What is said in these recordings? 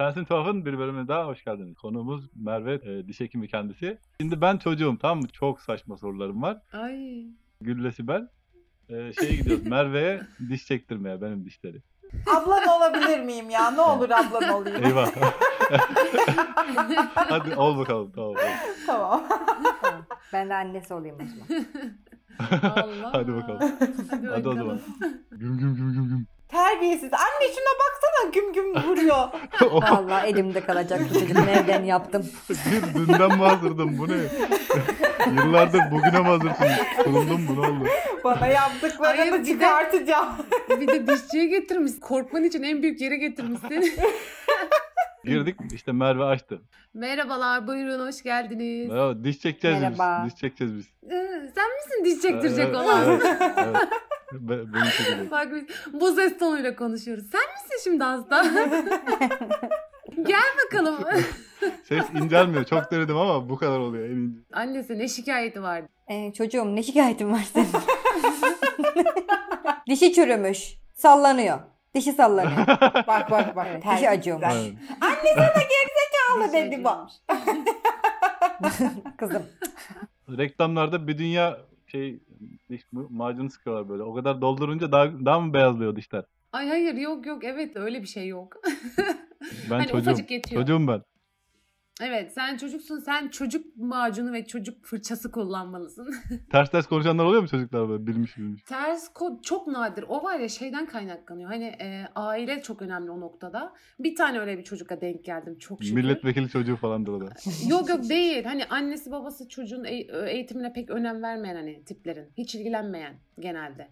Sensin Tuhaf'ın bir bölümüne daha hoş geldiniz. Konuğumuz Merve e, diş hekimi kendisi. Şimdi ben çocuğum tamam mı? Çok saçma sorularım var. Ay. Gülle Sibel. E, şeye gidiyoruz Merve'ye diş çektirmeye benim dişleri. Ablan olabilir miyim ya? Ne olur ablan olayım. Eyvah. Hadi ol bakalım tamam. tamam. Tamam. Ben de annesi olayım o zaman. Allah. Hadi bakalım. Hadi, Hadi o zaman. Güm güm güm güm güm. Terbiyesiz. Anne şuna baksana güm güm vuruyor. Vallahi elimde kalacak bu çocuk. Nereden yaptım? Bir dünden mi hazırdın bu ne? Yıllardır bugüne mi hazırsın? Kuruldum bu ne oldu? Bana Hayır, yaptıklarını bir de- çıkartacağım. Bir de dişçiye getirmiş. Korkman için en büyük yere getirmiş seni. Girdik işte Merve açtı. Merhabalar buyurun hoş geldiniz. Merhaba, diş çekeceğiz Merhaba. biz. Diş çekeceğiz biz. Ee, Sen misin diş çektirecek Evet, olan? Evet, evet. Be- beni çekecek. Bak biz bu ses tonuyla konuşuyoruz. Sen misin şimdi hasta? Gel bakalım. Ses incelmiyor. Çok denedim ama bu kadar oluyor en ince. Annesi ne şikayeti vardı? Ee, çocuğum ne şikayetin var senin? Dişi çürümüş. Sallanıyor. Dişi sallanıyor. Bak bak bak. Evet, terbiyesizler. dişi acıyormuş. Evet. Ağla dedi bak. Kızım. Reklamlarda bir dünya şey diş macunu sıkıyorlar böyle. O kadar doldurunca daha, daha mı beyazlıyor dişler? Ay hayır yok yok evet öyle bir şey yok. Ben Hani çocuğum. Çocuğum ben. Evet sen çocuksun sen çocuk macunu ve çocuk fırçası kullanmalısın. Ters ters konuşanlar oluyor mu çocuklar böyle bilmiş bilmiş? Ters kod çok nadir. O var ya şeyden kaynaklanıyor. Hani e, aile çok önemli o noktada. Bir tane öyle bir çocukla denk geldim çok şükür. Milletvekili çocuğu falandır o da. Yok yok değil. Hani annesi babası çocuğun e- eğitimine pek önem vermeyen hani tiplerin. Hiç ilgilenmeyen genelde.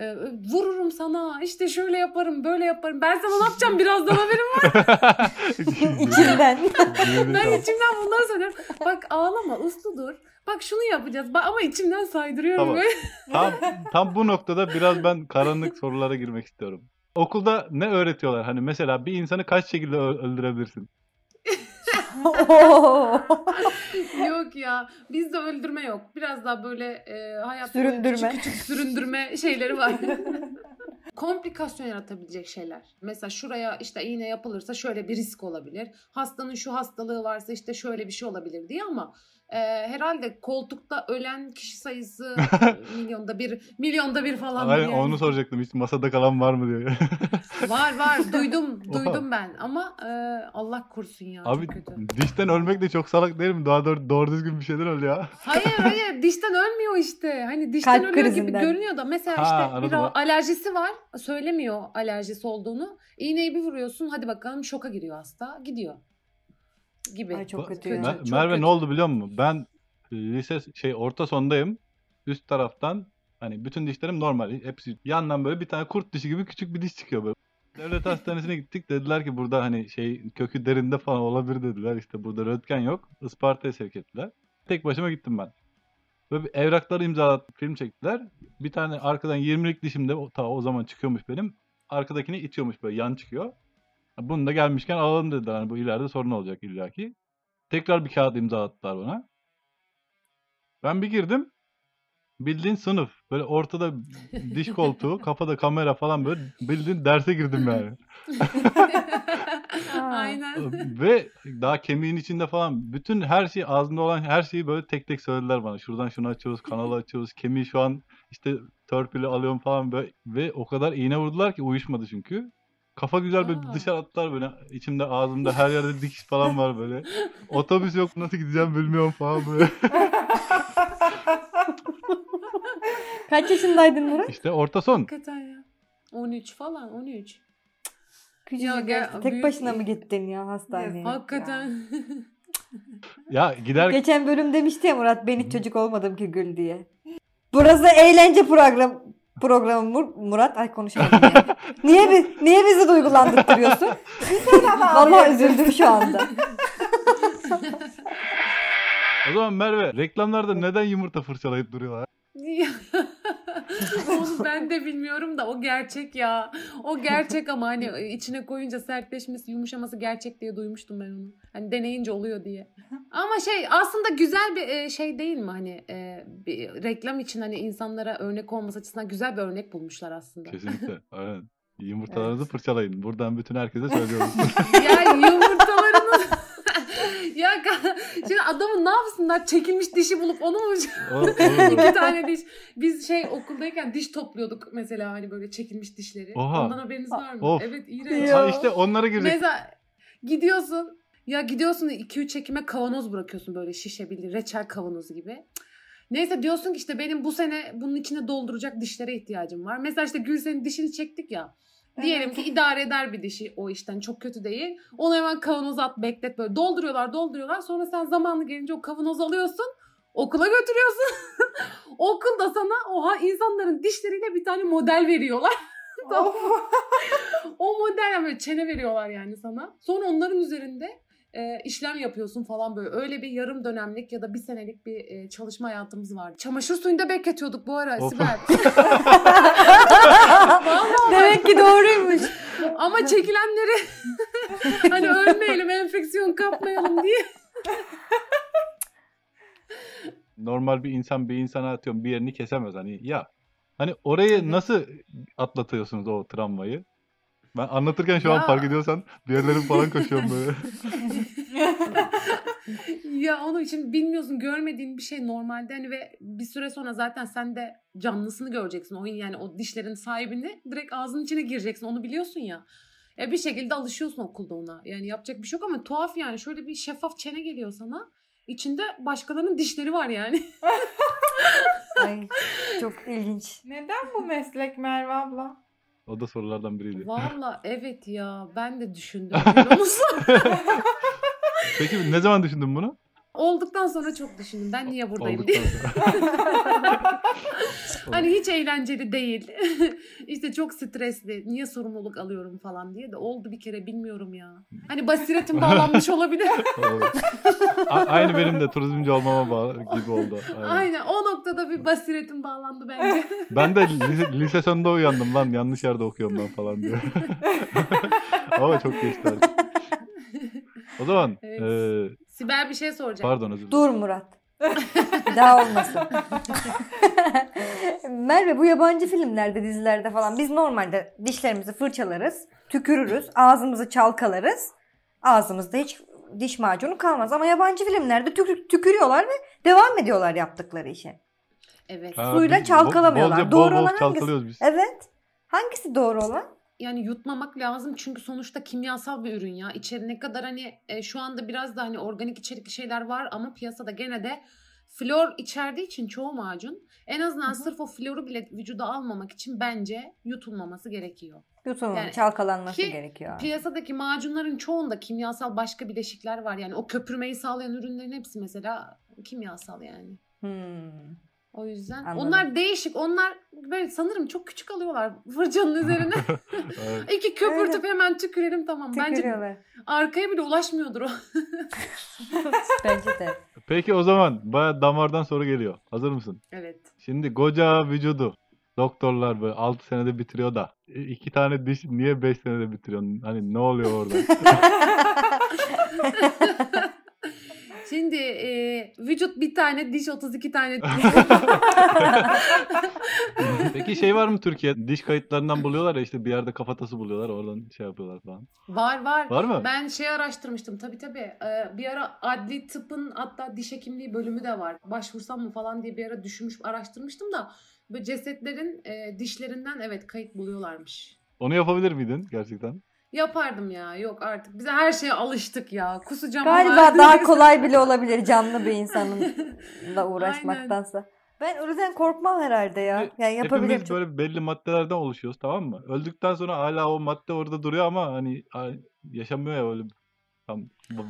E, vururum sana işte şöyle yaparım böyle yaparım. Ben sana ne yapacağım birazdan haberim var. İçinden. Ben içimden bunları söylüyorum. Bak ağlama uslu dur. Bak şunu yapacağız. Bak, ama içimden saydırıyorum Tamam. böyle. tam, tam bu noktada biraz ben karanlık sorulara girmek istiyorum. Okulda ne öğretiyorlar? Hani mesela bir insanı kaç şekilde öldürebilirsin? Yok ya bizde öldürme yok. Biraz daha böyle e, hayat Süründürme. küçük küçük süründürme şeyleri var. Komplikasyon yaratabilecek şeyler. Mesela şuraya işte iğne yapılırsa şöyle bir risk olabilir. Hastanın şu hastalığı varsa işte şöyle bir şey olabilir diye ama e, herhalde koltukta ölen kişi sayısı milyonda bir milyonda bir falan. Aynen yani. onu soracaktım. Hiç masada kalan var mı diye. Var var duydum Oha. duydum ben ama e, Allah korusun ya Abi çok kötü. dişten ölmek de çok salak değil mi? Daha doğru, doğru düzgün bir şeyden öl ya. Hayır hayır dişten ölmüyor işte. Hani dişten Kalp ölüyor gibi krizinden. görünüyor da mesela Ha, işte bir o. alerjisi var. Söylemiyor alerjisi olduğunu. İğneyi bir vuruyorsun hadi bakalım şoka giriyor hasta. Gidiyor. Gibi. Ay çok kötü. Mer- çok Merve kötü. ne oldu biliyor musun? Ben lise şey orta sondayım. Üst taraftan hani bütün dişlerim normal. Hepsi yandan böyle bir tane kurt dişi gibi küçük bir diş çıkıyor böyle. Devlet hastanesine gittik dediler ki burada hani şey kökü derinde falan olabilir dediler. İşte burada röntgen yok. Isparta'ya sevk ettiler. Tek başıma gittim ben. Böyle bir evrakları imzalatıp film çektiler. Bir tane arkadan 20'lik dişimde o, ta o zaman çıkıyormuş benim. Arkadakini itiyormuş böyle yan çıkıyor. Bunu da gelmişken alalım dediler. Hani bu ileride sorun olacak illaki. Tekrar bir kağıt imzalattılar bana. Ben bir girdim. Bildiğin sınıf. Böyle ortada diş koltuğu, kafada kamera falan böyle bildiğin derse girdim yani. Aynen. Ve daha kemiğin içinde falan bütün her şey ağzında olan her şeyi böyle tek tek söylediler bana. Şuradan şunu açıyoruz, kanalı açıyoruz. Kemiği şu an işte törpülü alıyorum falan böyle. Ve o kadar iğne vurdular ki uyuşmadı çünkü. Kafa güzel böyle Aa. dışarı attılar böyle. İçimde ağzımda her yerde dikiş falan var böyle. Otobüs yok nasıl gideceğim bilmiyorum falan böyle. Kaç yaşındaydın Murat? İşte orta son. Hakikaten ya. 13 falan 13. Küçücük Ya gel-. Tek büyük- başına mı gittin ya hastaneye? Hakikaten. Ya gider Geçen bölüm demişti ya Murat ben hiç çocuk olmadım ki gül diye. Burası eğlence program programı Mur- Murat. Ay konuşamadım ya. niye, bi- niye bizi duygulandırtıyorsun? Vallahi üzüldüm şu anda. O zaman Merve reklamlarda neden yumurta fırçalayıp duruyorlar? Onu ben de bilmiyorum da o gerçek ya. O gerçek ama hani içine koyunca sertleşmesi, yumuşaması gerçek diye duymuştum ben onu. Hani deneyince oluyor diye. Ama şey aslında güzel bir e, şey değil mi hani e, bir reklam için hani insanlara örnek olması açısından güzel bir örnek bulmuşlar aslında. Kesinlikle. Aynen. Yumurtalarınızı fırçalayın. Buradan bütün herkese söylüyorum. ya yumurtalarını ya şimdi adamın ne yapsınlar çekilmiş dişi bulup onu mu O- o- iki tane diş biz şey okuldayken diş topluyorduk mesela hani böyle çekilmiş dişleri Oha. ondan haberiniz var mı Of. evet iğrenç Ha işte onlara girecek. mesela gidiyorsun ya gidiyorsun 2-3 çekime kavanoz bırakıyorsun böyle şişe bir reçel kavanozu gibi. Neyse diyorsun ki işte benim bu sene bunun içine dolduracak dişlere ihtiyacım var. Mesela işte Gülsen'in dişini çektik ya. Diyelim ki idare eder bir dişi o işten çok kötü değil. Onu hemen kavanoza at beklet böyle dolduruyorlar dolduruyorlar. Sonra sen zamanlı gelince o kavanozu alıyorsun okula götürüyorsun. Okulda sana oha insanların dişleriyle bir tane model veriyorlar. O model böyle çene veriyorlar yani sana. Sonra onların üzerinde e, işlem yapıyorsun falan böyle. Öyle bir yarım dönemlik ya da bir senelik bir e, çalışma hayatımız vardı. Çamaşır suyunda bekletiyorduk bu ara Of. Sibel. Demek ki doğruymuş. Ama çekilenleri hani ölmeyelim, enfeksiyon kapmayalım diye. Normal bir insan bir insana atıyorum bir yerini kesemez hani ya. Hani orayı nasıl atlatıyorsunuz o travmayı? Ben anlatırken şu an Ya. fark ediyorsan bir yerlerim falan koşuyorum böyle. ya onu şimdi bilmiyorsun görmediğin bir şey normalde hani ve bir süre sonra zaten sen de canlısını göreceksin. O yani o dişlerin sahibini direkt ağzının içine gireceksin. Onu biliyorsun ya. E bir şekilde alışıyorsun okulda ona. Yani yapacak bir şey yok ama tuhaf yani. Şöyle bir şeffaf çene geliyor sana. İçinde başkalarının dişleri var yani. Ay, çok ilginç. Neden bu meslek Merve abla? O da sorulardan biriydi. Valla evet ya ben de düşündüm. Peki ne zaman düşündün bunu? Olduktan sonra çok düşündüm. Ben niye buradayım diye. Hani hiç eğlenceli değil. işte çok stresli. Niye sorumluluk alıyorum falan diye de oldu bir kere bilmiyorum ya. Hani basiretim bağlanmış olabilir. Aynı benim de turizmci olmama bağlı gibi oldu. Aynen. Aynen o noktada bir basiretim bağlandı bence. Ben de lise, lise sonunda uyandım lan yanlış yerde okuyorum ben falan diyor. Ama çok geçti artık. O zaman Evet. eee, Sibel bir şey soracak. pardon özür dilerim. Dur Murat. Bir daha olmasın. Merve bu yabancı filmlerde, dizilerde falan biz normalde dişlerimizi fırçalarız, tükürürüz, ağzımızı çalkalarız. Ağzımızda hiç diş macunu kalmaz ama yabancı filmlerde tükür- tükürüyorlar ve devam ediyorlar yaptıkları işe. Evet. Ha, Suyla biz çalkalamıyorlar. Bolca Doğru bol bol olan hangisi? biz. Evet. Hangisi doğru olan? yani yutmamak lazım çünkü sonuçta kimyasal bir ürün ya. İçeri ne kadar hani e, şu anda biraz da hani organik içerikli şeyler var ama piyasada gene de flor içerdiği için çoğu macun en azından Hı hı. sırf o floru bile vücuda almamak için bence yutulmaması gerekiyor. Yutulmamış, Yani çalkalanması ki gerekiyor. Piyasadaki macunların çoğunda kimyasal başka bileşikler var. Yani o köpürmeyi sağlayan ürünlerin hepsi mesela kimyasal yani. Hmm. O yüzden Anladım. onlar değişik. Onlar böyle sanırım çok küçük alıyorlar fırçanın üzerine. Evet. İki köpürtüp hemen tükürelim tamam. Bence arkaya bile ulaşmıyordur o. Bence de. Peki o zaman baya damardan soru geliyor. Hazır mısın? evet. Şimdi koca vücudu doktorlar böyle 6 senede bitiriyor da e, iki tane diş niye 5 senede bitiriyorsun? Hani ne oluyor orada? Şimdi e, vücut bir tane, diş 32 tane. Peki şey var mı Türkiye? Diş kayıtlarından buluyorlar ya işte bir yerde kafatası buluyorlar oradan şey yapıyorlar falan. var var. Var mı? Ben şey araştırmıştım tabii tabii. Ee, bir ara adli tıpın hatta diş hekimliği bölümü de var. Başvursam mı falan diye bir ara düşünmüş araştırmıştım da böyle cesetlerin e, dişlerinden evet kayıt buluyorlarmış. Onu yapabilir miydin gerçekten? Yapardım ya. Yok artık. Bize her şeye alıştık ya. Kusacağım Galiba ama- daha kolay bile olabilir canlı bir insanınla uğraşmaktansa. Ben ölüden korkmam herhalde ya. Yani yapabilirim. Hepimiz böyle belli maddelerden oluşuyoruz tamam mı? Öldükten sonra hala o madde orada duruyor ama hani yaşamıyor ya öyle tam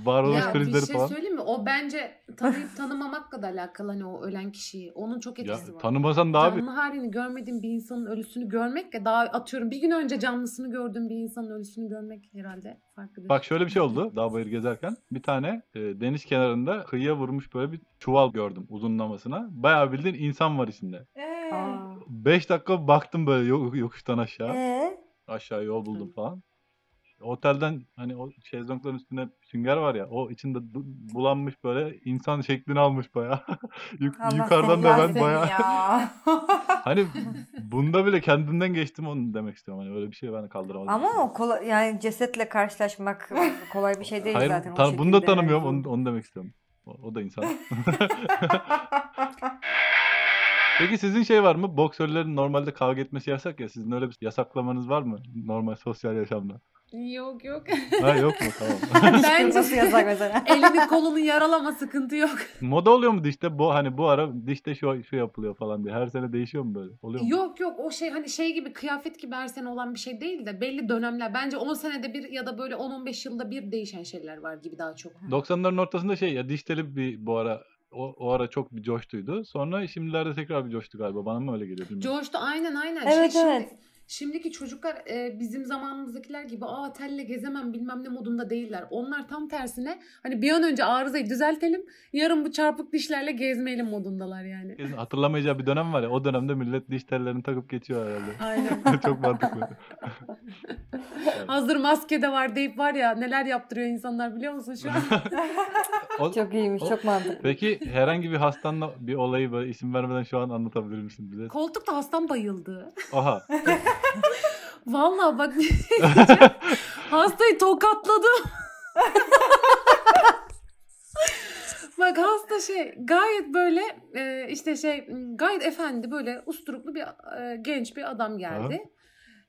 varoluş Ya bir şey falan. söyleyeyim mi? O bence tanıyıp tanımamakla da alakalı hani o ölen kişiyi. Onun çok Ya etkisi var. tanımasan da abi Canlı halini görmediğin bir insanın ölüsünü görmekle daha atıyorum bir gün önce canlısını gördüğüm bir insanın ölüsünü görmek herhalde farklıdır. Bak şöyle bir şey oldu dağ bayır gezerken. Bir tane e, deniz kenarında kıyıya vurmuş böyle bir çuval gördüm uzunlamasına. Bayağı bildiğin insan var içinde. Ee, Aa. 5 dakika baktım böyle yo- yokuştan aşağı. Ee? Aşağı yol buldum Hı. falan. Otelden hani o şezlongların üstünde sünger var ya o içinde bulanmış böyle insan şeklini almış. Yuk- Allah yukarıdan da ben seni bayağı ya. hani bunda bile kendimden geçtim onu demek istiyorum. Hani öyle bir şey ben kaldıramadım. Ama o kolay, yani cesetle karşılaşmak kolay bir şey değil Hayır, zaten. o tan- bunu da tanımıyorum onu, onu demek istiyorum. O, o da insan. Peki sizin şey var mı? Boksörlerin normalde kavga etmesi yasak ya. Sizin öyle bir yasaklamanız var mı? Normal sosyal yaşamda. Yok yok. Ha yok mu? Tamam. Bence- yasak mesela. Elini kolunu yaralama sıkıntı yok. Moda oluyor mu dişte? Bu hani bu ara dişte şu şu yapılıyor falan diye. Her sene değişiyor mu böyle? Oluyor mu? Yok yok o şey hani şey gibi kıyafet gibi her sene olan bir şey değil de belli dönemler. Bence 10 senede bir ya da böyle 10-15 yılda bir değişen şeyler var gibi daha çok. 90'ların ortasında şey ya diş teli bir bu ara o, o ara çok bir coştuydu. Sonra şimdilerde tekrar bir coştu galiba. Bana mı öyle geliyor bilmiyorum. Coştu aynen aynen. Evet, şey, evet. Şimdi, şimdiki çocuklar e, bizim zamanımızdakiler gibi aa telle gezemem bilmem ne modunda değiller. Onlar tam tersine hani bir an önce arızayı düzeltelim yarın bu çarpık dişlerle gezmeyelim modundalar yani. Herkesin hatırlamayacağı bir dönem var ya. O dönemde millet diş tellerini takıp geçiyor herhalde. Aynen. çok mantıklı. Hazır maske de var deyip var ya neler yaptırıyor insanlar biliyor musun şu an? O- Çok iyiymiş, O- çok mantıklı. Peki herhangi bir hastanla bir olayı böyle isim vermeden şu an anlatabilir misin bize? Koltukta hastam bayıldı. Aha. Vallahi bak. Hastayı tokatladım. bak hasta şey gayet böyle e, işte şey gayet efendi böyle usturuplu bir e, genç bir adam geldi.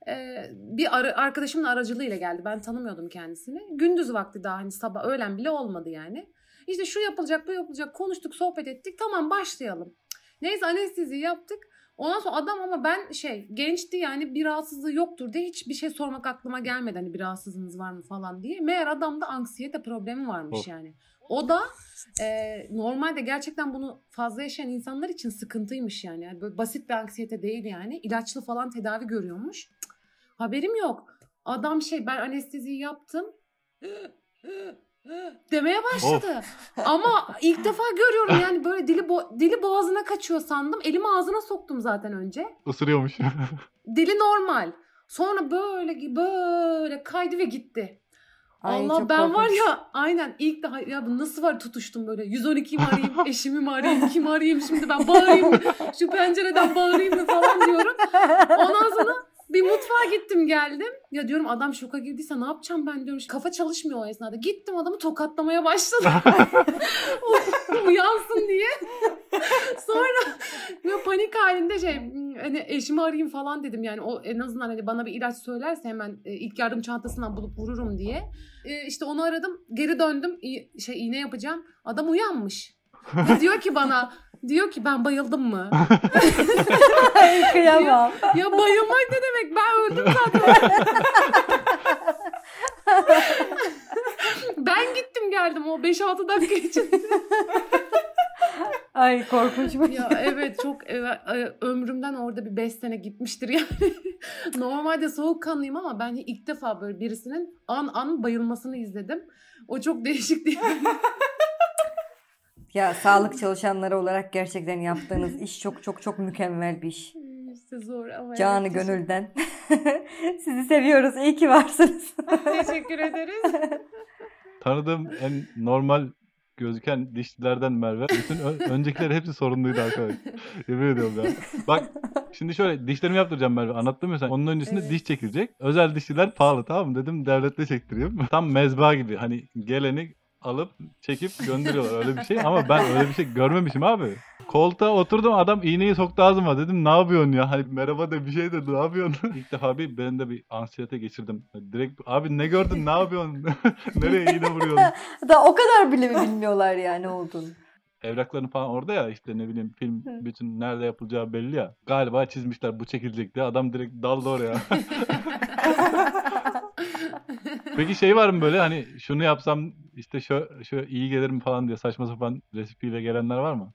E, bir ara- arkadaşımın aracılığıyla geldi. Ben tanımıyordum kendisini. Gündüz vakti daha hani sabah öğlen bile olmadı yani. İşte şu yapılacak bu yapılacak konuştuk sohbet ettik tamam başlayalım. Neyse anestezi yaptık. Ondan sonra adam ama ben şey gençti yani bir rahatsızlığı yoktur diye hiçbir şey sormak aklıma gelmedi. Hani bir rahatsızlığınız var mı falan diye. Meğer adamda anksiyete problemi varmış Of. yani. O da e, normalde gerçekten bunu fazla yaşayan insanlar için sıkıntıymış yani. yani. Böyle basit bir anksiyete değil yani. İlaçlı falan tedavi görüyormuş. Haberim yok. Adam şey ben anesteziyi yaptım. demeye başladı. Ama ilk defa görüyorum yani böyle dili bo- dili boğazına kaçıyor sandım. Elimi ağzına soktum zaten önce. Isırıyormuş. Dili normal. Sonra böyle böyle kaydı ve gitti. Ay, Allah ben var korkunç. ya aynen ilk daha ya bu nasıl var tutuştum böyle 112'yi mi arayayım eşimi mi arayayım kimi arayayım şimdi ben bağırayım mı şu pencereden bağırayım mı falan diyorum. Ondan sonra bir mutfağa gittim geldim. Ya diyorum adam şoka girdiyse ne yapacağım ben diyorum. Kafa çalışmıyor o esnada. Gittim adamı tokatlamaya başladım. Uyansın diye. Sonra böyle panik halinde şey hani eşimi arayayım falan dedim. Yani o en azından hani bana bir ilaç söylerse hemen e, ilk yardım çantasından bulup vururum diye. E, işte onu aradım. Geri döndüm. İ- şey iğne yapacağım. Adam uyanmış. Ve diyor ki bana diyor ki ben bayıldım mı? Kıyamam. ya bayılmak ne demek? Ben öldüm zaten. ben gittim geldim o 5-6 dakika içinde. Ay korkunçmuş. ya evet çok e, e, ömrümden orada bir 5 sene gitmiştir yani. Normalde soğukkanlıyım ama ben ilk defa böyle birisinin an an bayılmasını izledim. O çok değişikti. Ya sağlık çalışanları olarak gerçekten yaptığınız iş çok çok çok mükemmel bir iş. işte zor ama. Canı evet, gönülden. Sizi seviyoruz. İyi ki varsınız. Teşekkür ederiz. Tanıdığım en normal gözüken dişçilerden Merve. Bütün ö- öncekiler hepsi sorunluydu arkadaş. Yemin ediyorum ya. Bak şimdi şöyle dişlerimi yaptıracağım Merve. Anlattım ya sen. Onun öncesinde Evet. diş çekilecek. Özel dişçiler pahalı tamam mı? Dedim devlette çektireyim. Tam mezba gibi. Hani geleni alıp çekip gönderiyorlar öyle bir şey. Ama ben öyle bir şey görmemişim abi. Koltuğa oturdum adam iğneyi soktu ağzıma. Dedim ne yapıyorsun ya? Hani merhaba de bir şey dedi ne yapıyorsun? İlk defa bir ben de bir ansiyete geçirdim. Direkt abi ne gördün ne yapıyorsun? Nereye iğne vuruyorsun? Da o kadar bile mi bilmiyorlar yani olduğunu. Evraklarını falan orada ya işte ne bileyim film bütün nerede yapılacağı belli ya. Galiba çizmişler bu çekilecek diye. Adam direkt daldı oraya. Peki şey var mı böyle hani şunu yapsam işte şu, şu iyi gelir mi falan diye saçma sapan resipiyle gelenler var mı?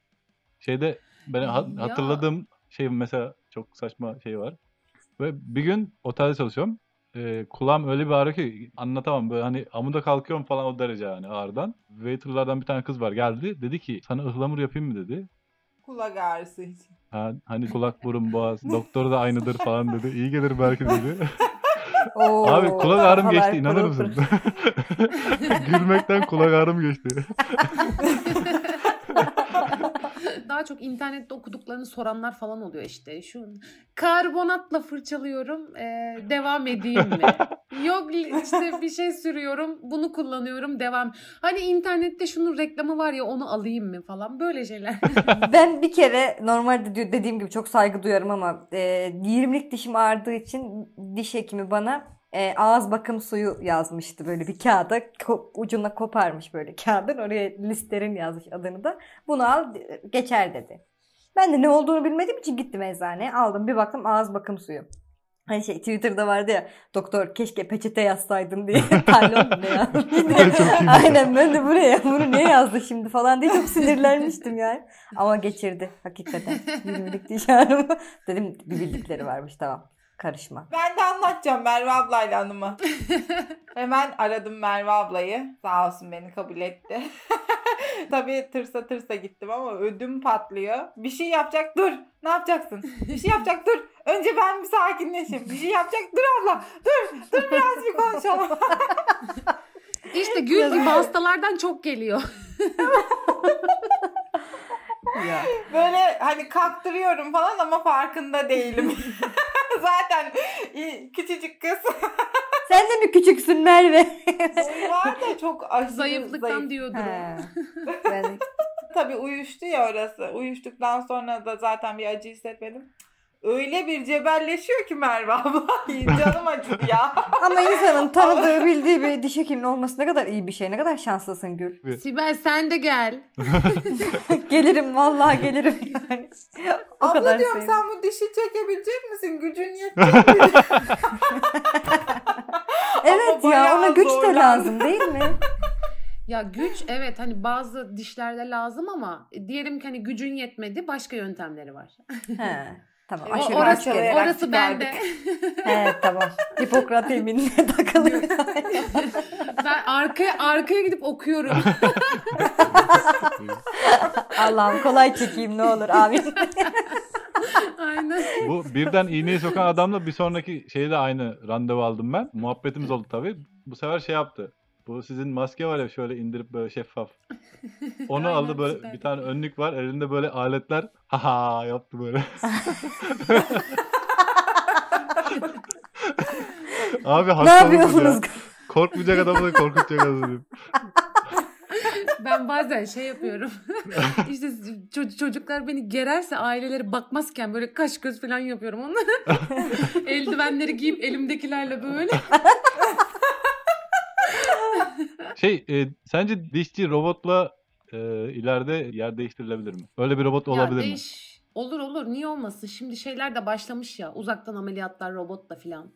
Şeyde ben ha- Ya. hatırladığım şey mesela çok saçma şey var. Ve bir gün otelde çalışıyorum. Ee, kulağım öyle bir ağrıyor ki anlatamam. Böyle hani amuda kalkıyorum falan o derece yani ağrıdan. Waiterlardan bir tane kız var geldi. Dedi ki sana ıhlamur yapayım mı dedi. Kulak ağrısı için. Ha, hani kulak burun boğaz doktoru da aynıdır falan dedi. İyi gelir belki dedi. Oo, Abi kulak ağrım geçti inanır mısın? Gülmekten kulak ağrım geçti. Daha çok internette okuduklarını soranlar falan oluyor işte. Şu karbonatla fırçalıyorum. ee, devam edeyim mi? Yok işte bir şey sürüyorum. Bunu kullanıyorum. Devam. Hani internette şunun reklamı var ya onu alayım mı falan. Böyle şeyler. Ben bir kere normalde dediğim gibi çok saygı duyarım ama e, 20'lik dişim ağrıdığı için diş hekimi bana e, ağız bakım suyu yazmıştı böyle bir kağıda ko- ucuna koparmış böyle kağıdın oraya listerin yazmış adını da bunu al geçer dedi. Ben de ne olduğunu bilmediğim için gittim eczaneye aldım bir baktım ağız bakım suyu. Hani şey Twitter'da vardı ya doktor keşke peçete yazsaydın diye talon mu ne iyi. Aynen ben de buraya bunu niye yazdı şimdi falan diye çok sinirlenmiştim yani. Ama geçirdi hakikaten. 20'lik diş ağrımı. Dedim bir bildikleri varmış tamam. Karışma. Ben de anlatacağım Merve ablayla anımı. Hemen aradım Merve ablayı. Sağ olsun beni kabul etti. Tabii tırsa tırsa gittim ama ödüm patlıyor. Bir şey yapacak dur. Ne yapacaksın? Bir şey yapacak dur. Önce ben bir sakinleşeyim. Bir şey yapacak dur abla. Dur. Dur biraz bir konuşalım. işte gül gibi hastalardan çok geliyor. Ya. Böyle hani kalktırıyorum falan ama farkında değilim. Zaten i- küçücük kız. Sen de mi küçüksün Merve? Var da çok aşırı Zayıflıktan zayıf. diyordur o. Ben Tabii uyuştu ya orası. Uyuştuktan sonra da zaten bir acı hissetmedim. Öyle bir cebelleşiyor ki Merve abla. Canım acıdı ya. Ama insanın tanıdığı bildiği bir diş hekiminin olması ne kadar iyi bir şey. Ne kadar şanslısın Gül. Sibel sen de gel. gelirim vallahi gelirim yani. O abla kadar diyorum sen bu dişi çekebilecek misin? Gücün yetecek mi? Evet ya ona güç de lazım değil mi? Ya güç evet hani bazı dişlerde lazım ama diyelim ki hani gücün yetmedi başka yöntemleri var. He. Tamam O- aşırı orası, parçalayarak orası bende. He tamam. Hipokrat yeminine takılıyor. ben arkaya arkaya gidip okuyorum. Allah'ım kolay çekeyim ne olur amin. Aynen. Bu birden iğneyi sokan adamla bir sonraki şeyde aynı randevu aldım ben. Muhabbetimiz oldu tabii. Bu sefer şey yaptı. Bu sizin maske var ya şöyle indirip böyle şeffaf. Onu Aynen, aldı böyle süper. bir tane önlük var. Elinde böyle aletler. Haha yaptı böyle. Abi ne hasta mısın yapıyorsunuz? ya? Korkmayacak adamı da korkutacak adamı. Ben bazen şey yapıyorum. işte ço- çocuklar beni gererse aileleri bakmazken böyle kaş göz falan yapıyorum onlara. Eldivenleri giyip elimdekilerle böyle. Şey e, sence dişçi robotla e, ileride yer değiştirilebilir mi? Öyle bir robot olabilir mi? değiş- Olur olur niye olmasın? Şimdi şeyler de başlamış ya uzaktan ameliyatlar robotla filan.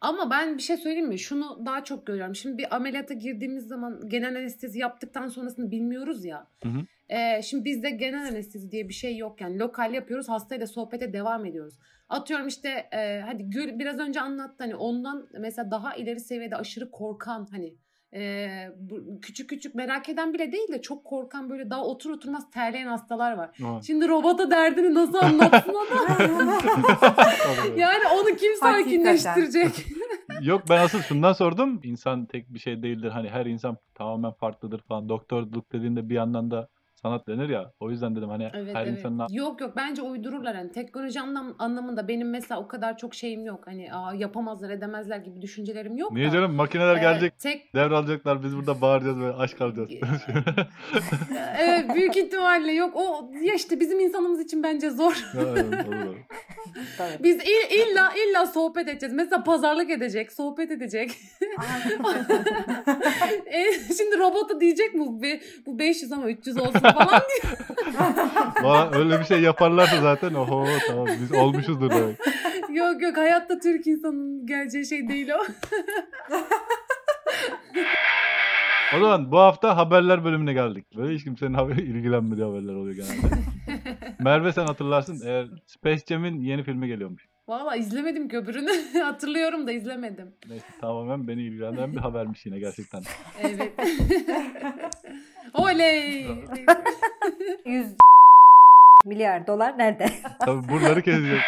Ama ben bir şey söyleyeyim mi? Şunu daha çok görüyorum. Şimdi bir ameliyata girdiğimiz zaman genel anestezi yaptıktan sonrasını bilmiyoruz ya. Hı hı. Ee, şimdi bizde genel anestezi diye bir şey yok. Yani lokal yapıyoruz hastayla sohbete devam ediyoruz. Atıyorum işte e, hadi Gül biraz önce anlattı hani ondan mesela daha ileri seviyede aşırı korkan hani e, bu, küçük küçük merak eden bile değil de çok korkan böyle daha otur oturmaz terleyen hastalar var. Aa. Şimdi robota derdini nasıl anlatsın adam? yani onu kim sakinleştirecek? Yok ben asıl şundan sordum. İnsan tek bir şey değildir. Hani her insan tamamen farklıdır falan. Doktorluk dediğinde bir yandan da sanat denir ya. O yüzden dedim hani Evet her evet. insanın Yok yok bence uydururlar hani teknoloji anlam anlamında benim mesela o kadar çok şeyim yok. Hani aa, yapamazlar edemezler gibi düşüncelerim yok Niye da. canım makineler Ee, gelecek. tek Devralacaklar biz burada bağıracağız böyle aşk alacağız. evet büyük ihtimalle yok. O ya işte bizim insanımız için bence zor. Evet, olur. Biz il- illa illa sohbet edeceğiz. Mesela pazarlık edecek, sohbet edecek. E, Şimdi robota diyecek mi bu, bu 500 ama 300 olsun falan. Valla öyle bir şey yaparlarsa zaten oho tamam biz olmuşuzdur demek. Yok yok hayatta Türk insanının geleceği şey değil o. O zaman bu hafta haberler bölümüne geldik. Böyle hiç kimsenin haber, ilgilenmediği haberler oluyor genelde. Merve sen hatırlarsın eğer Space Jam'in yeni filmi geliyormuş. Valla izlemedim ki öbürünü. Hatırlıyorum da izlemedim. Neyse tamamen beni ilgilendiren bir habermiş yine gerçekten. Evet. Oley. 100 milyar dolar nerede? Tabii buraları kesecek.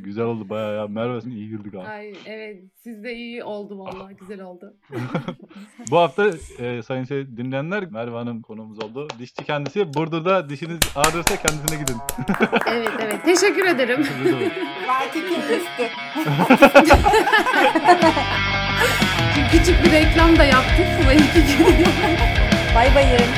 güzel oldu bayağı ya. Merve'sin iyi güldük abi. Ay evet siz de iyi oldu vallahi güzel oldu. Bu hafta e, sayın şey, dinleyenler Merve Hanım konuğumuz oldu. Dişçi kendisi. Burdur'da dişiniz ağrırsa kendisine gidin. Evet evet teşekkür ederim. Belki üstü. Küçük bir reklam da yaptık. Gün. Bay bayım.